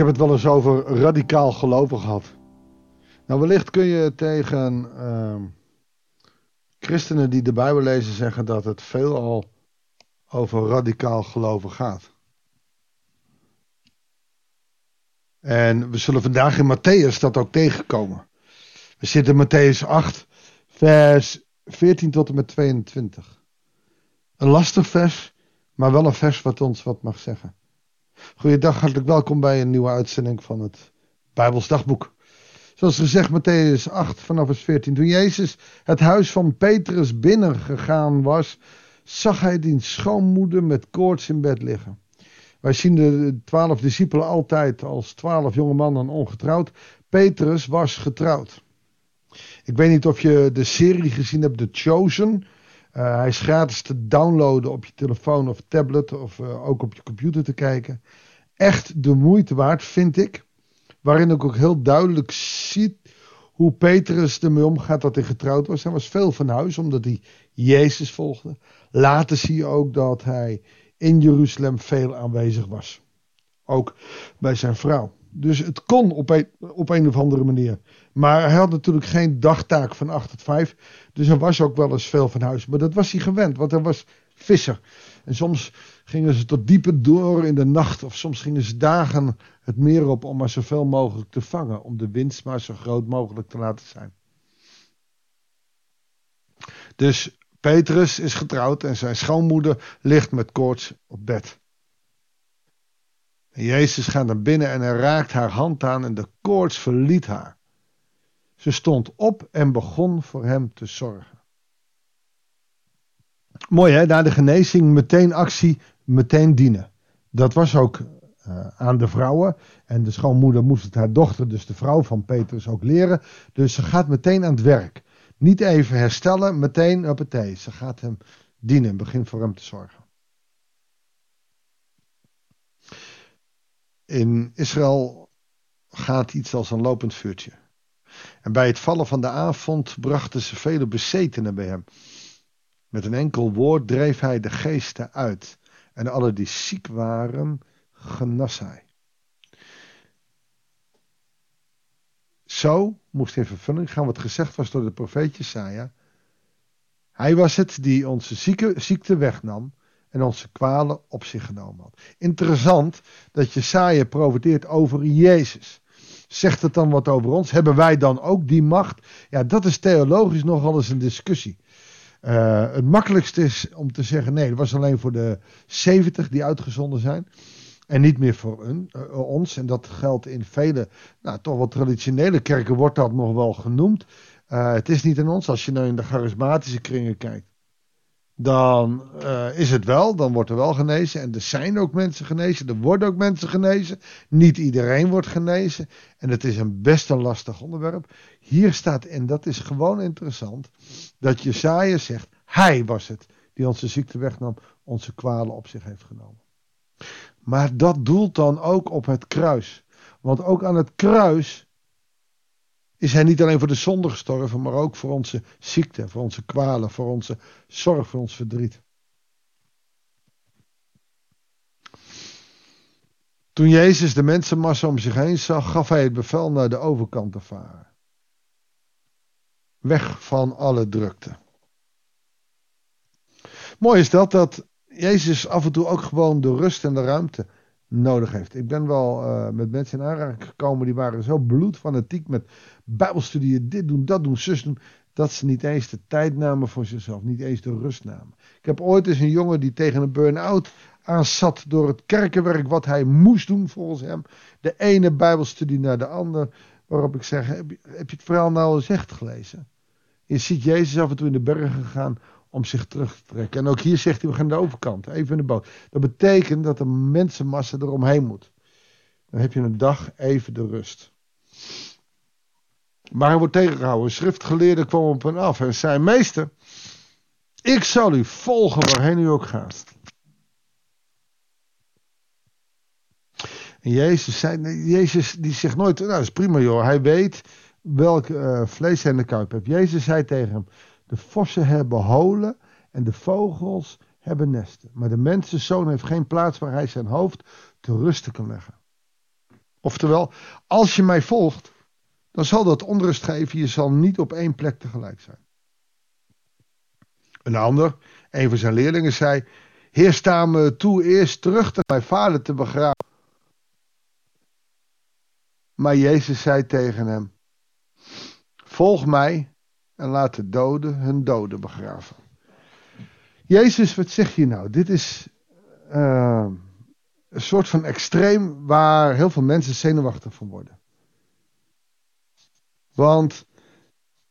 heb het wel eens over radicaal geloven gehad. Nou, wellicht kun je tegen ehm, christenen die de Bijbel lezen zeggen dat het veelal over radicaal geloven gaat. En we zullen vandaag in Matthäus dat ook tegenkomen. We zitten in Matthäus 8, vers 14 tot en met 22. Een lastig vers, maar wel een vers wat ons wat mag zeggen. Goeiedag, hartelijk welkom bij een nieuwe uitzending van het Bijbels Dagboek. Zoals gezegd, Matthäus 8 vanaf vers 14. Toen Jezus het huis van Petrus binnengegaan was, zag hij die schoonmoeder met koorts in bed liggen. Wij zien de twaalf discipelen altijd als twaalf jonge mannen ongetrouwd. Petrus was getrouwd. Ik weet niet of je de serie gezien hebt, The Chosen. Uh, hij is gratis te downloaden op je telefoon of tablet of uh, ook op je computer te kijken. Echt de moeite waard, vind ik. Waarin ik ook heel duidelijk ziet hoe Petrus ermee omgaat dat hij getrouwd was. Hij was veel van huis omdat hij Jezus volgde. Later zie je ook dat hij in Jeruzalem veel aanwezig was. Ook bij zijn vrouw. Dus het kon op een, op een of andere manier. Maar hij had natuurlijk geen dagtaak van 8 tot 5. Dus hij was ook wel eens veel van huis. Maar dat was hij gewend, want hij was visser. En soms gingen ze tot dieper door in de nacht. Of soms gingen ze dagen het meer op om maar zoveel mogelijk te vangen. Om de winst maar zo groot mogelijk te laten zijn. Dus Petrus is getrouwd en zijn schoonmoeder ligt met koorts op bed. Jezus gaat naar binnen en hij raakt haar hand aan en de koorts verliet haar. Ze stond op en begon voor hem te zorgen. Mooi hè, na de genezing meteen actie, meteen dienen. Dat was ook uh, aan de vrouwen. En de schoonmoeder moest het haar dochter, dus de vrouw van Petrus, ook leren. Dus ze gaat meteen aan het werk. Niet even herstellen, meteen op het thee. Ze gaat hem dienen, begint voor hem te zorgen. In Israël gaat iets als een lopend vuurtje. En bij het vallen van de avond brachten ze vele bezetenen bij hem. Met een enkel woord dreef hij de geesten uit. En alle die ziek waren, genas hij. Zo moest in vervulling gaan wat gezegd was door de profeet Jesaja. Hij was het die onze zieke, ziekte wegnam en onze kwalen op zich genomen had. Interessant dat Jesaja profeteert over Jezus. Zegt het dan wat over ons? Hebben wij dan ook die macht? Ja, dat is theologisch nogal eens een discussie. Uh, het makkelijkste is om te zeggen: nee, dat was alleen voor de 70 die uitgezonden zijn. En niet meer voor uh, ons. En dat geldt in vele, nou, toch wel traditionele kerken wordt dat nog wel genoemd. Uh, het is niet aan ons. Als je nou in de charismatische kringen kijkt, dan uh, is het wel. Dan wordt er wel genezen. En er zijn ook mensen genezen. Er worden ook mensen genezen. Niet iedereen wordt genezen. En het is een best een lastig onderwerp. Hier staat, en dat is gewoon interessant, dat Jesaja zegt, hij was het die onze ziekte wegnam, onze kwalen op zich heeft genomen. Maar dat doelt dan ook op het kruis. Want ook aan het kruis is hij niet alleen voor de zonde gestorven, maar ook voor onze ziekte, voor onze kwalen, voor onze zorg, voor ons verdriet. Toen Jezus de mensenmassa om zich heen zag, gaf hij het bevel naar de overkant te varen. Weg van alle drukte. Mooi is dat, dat Jezus af en toe ook gewoon de rust en de ruimte nodig heeft. Ik ben wel uh, met mensen in aanraking gekomen die waren zo bloedfanatiek met bijbelstudieën, dit doen, dat doen, zus doen, dat ze niet eens de tijd namen voor zichzelf, niet eens de rust namen. Ik heb ooit eens een jongen die tegen een burn-out aan zat door het kerkenwerk wat hij moest doen volgens hem. De ene bijbelstudie naar de andere, waarop ik zeg, heb je, heb je het verhaal nou eens echt gelezen? Je ziet Jezus af en toe in de bergen gaan om zich terug te trekken. En ook hier zegt hij, we gaan de overkant, even in de boot. Dat betekent dat de mensenmassa eromheen moet. Dan heb je een dag even de rust. Maar hij wordt tegengehouden. Schriftgeleerde kwam op hem af en zei, meester, ik zal u volgen waarheen u ook gaat. En Jezus, zei, Jezus die zegt nooit, nou dat is prima joh, hij weet welk uh, vlees hij in de kuip heeft. Jezus zei tegen hem, de vossen hebben holen en de vogels hebben nesten. Maar de mensenzoon heeft geen plaats waar hij zijn hoofd te rusten kan leggen. Oftewel, als je mij volgt, dan zal dat onrust geven. Je zal niet op één plek tegelijk zijn. Een ander, een van zijn leerlingen, zei: Heer, sta me toe eerst terug te mijn vader te begraven. Maar Jezus zei tegen hem: Volg mij en laat de doden hun doden begraven. Jezus, wat zeg je nou? Dit is uh, een soort van extreem waar heel veel mensen zenuwachtig van worden. Want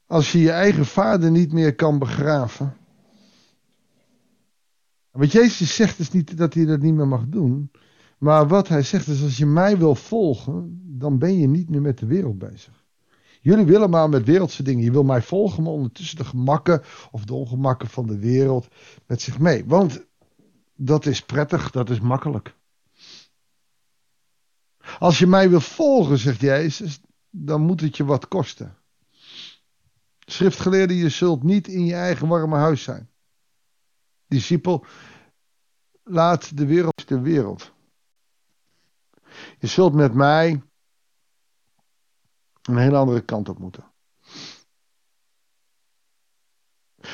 als je je eigen vader niet meer kan begraven. Wat Jezus zegt is niet dat hij dat niet meer mag doen. Maar wat hij zegt is: als je mij wil volgen, dan ben je niet meer met de wereld bezig. Jullie willen maar met wereldse dingen. Je wil mij volgen, maar ondertussen de gemakken of de ongemakken van de wereld met zich mee. Want dat is prettig, dat is makkelijk. Als je mij wil volgen, zegt Jezus, dan moet het je wat kosten. Schriftgeleerde, je zult niet in je eigen warme huis zijn. Discipel, laat de wereld de wereld. Je zult met mij een hele andere kant op moeten.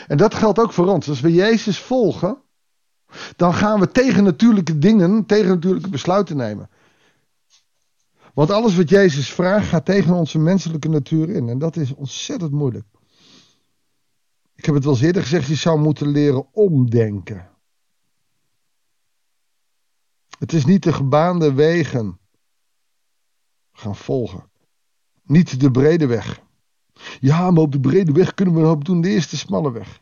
En dat geldt ook voor ons. Als we Jezus volgen, dan gaan we tegen natuurlijke dingen, tegen natuurlijke besluiten nemen. Want alles wat Jezus vraagt gaat tegen onze menselijke natuur in. En dat is ontzettend moeilijk. Ik heb het wel eens eerder gezegd, je zou moeten leren omdenken. Het is niet de gebaande wegen gaan volgen. Niet de brede weg. Ja, maar op de brede weg kunnen we een hoop doen. De eerste smalle weg.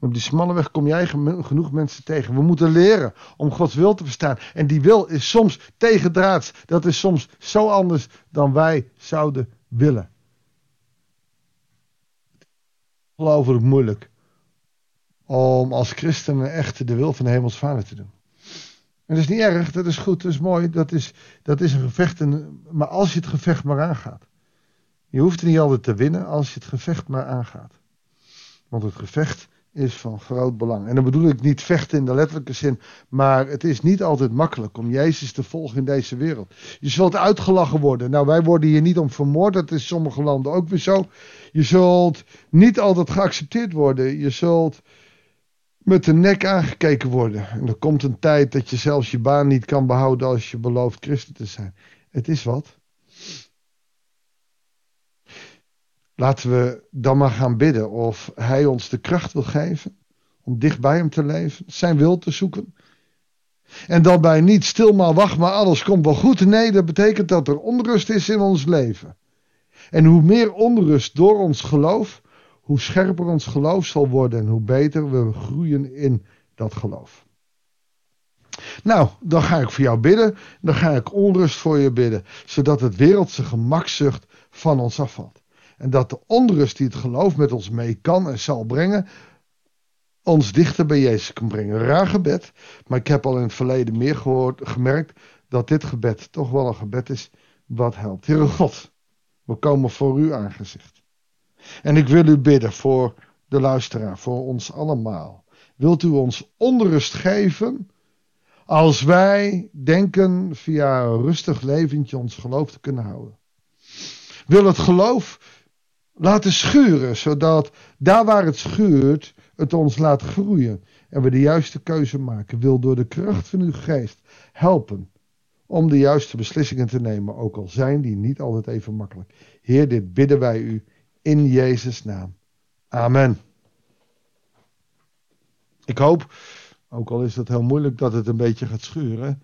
Op die smalle weg kom jij genoeg mensen tegen. We moeten leren om Gods wil te verstaan. En die wil is soms tegendraads. Dat is soms zo anders dan wij zouden willen. Ongelooflijk moeilijk om als christenen echt de wil van de hemels vader te doen. En dat is niet erg, dat is goed, dat is mooi, dat is, dat is een gevecht. maar als je het gevecht maar aangaat. Je hoeft niet altijd te winnen als je het gevecht maar aangaat. Want het gevecht is van groot belang. En dan bedoel ik niet vechten in de letterlijke zin, maar het is niet altijd makkelijk om Jezus te volgen in deze wereld. Je zult uitgelachen worden. Nou, wij worden hier niet om vermoord, dat is in sommige landen ook weer zo. Je zult niet altijd geaccepteerd worden. Je zult met de nek aangekeken worden. En er komt een tijd dat je zelfs je baan niet kan behouden als je belooft christen te zijn. Het is wat. Laten we dan maar gaan bidden of Hij ons de kracht wil geven om dicht bij Hem te leven, Zijn wil te zoeken. En dan bij niet stil maar wacht maar alles komt wel goed. Nee, dat betekent dat er onrust is in ons leven. En hoe meer onrust door ons geloof, hoe scherper ons geloof zal worden en hoe beter we groeien in dat geloof. Nou, dan ga ik voor jou bidden. Dan ga ik onrust voor je bidden, zodat het wereldse gemakzucht van ons afvalt. En dat de onrust die het geloof met ons mee kan en zal brengen, ons dichter bij Jezus kan brengen. Raar gebed, maar ik heb al in het verleden meer gehoord, gemerkt dat dit gebed toch wel een gebed is wat helpt. Heere God, we komen voor uw aangezicht. En ik wil u bidden voor de luisteraar, voor ons allemaal. Wilt u ons onrust geven als wij denken via een rustig leventje ons geloof te kunnen houden? Wil het geloof laten schuren, zodat daar waar het schuurt, het ons laat groeien en we de juiste keuze maken. Wil door de kracht van uw geest helpen om de juiste beslissingen te nemen, ook al zijn die niet altijd even makkelijk. Heer, dit bidden wij u in Jezus' naam. Amen. Ik hoop, ook al is het heel moeilijk, dat het een beetje gaat schuren.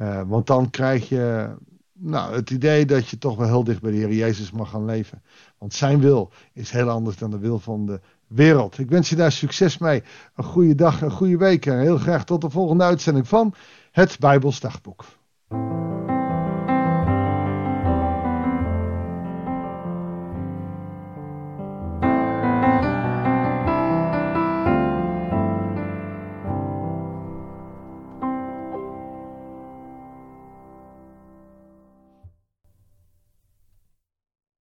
Uh, want dan krijg je nou, het idee dat je toch wel heel dicht bij de Heer Jezus mag gaan leven. Want zijn wil is heel anders dan de wil van de wereld. Ik wens je daar succes mee. Een goede dag, een goede week. En heel graag tot de volgende uitzending van het Bijbels Dagboek.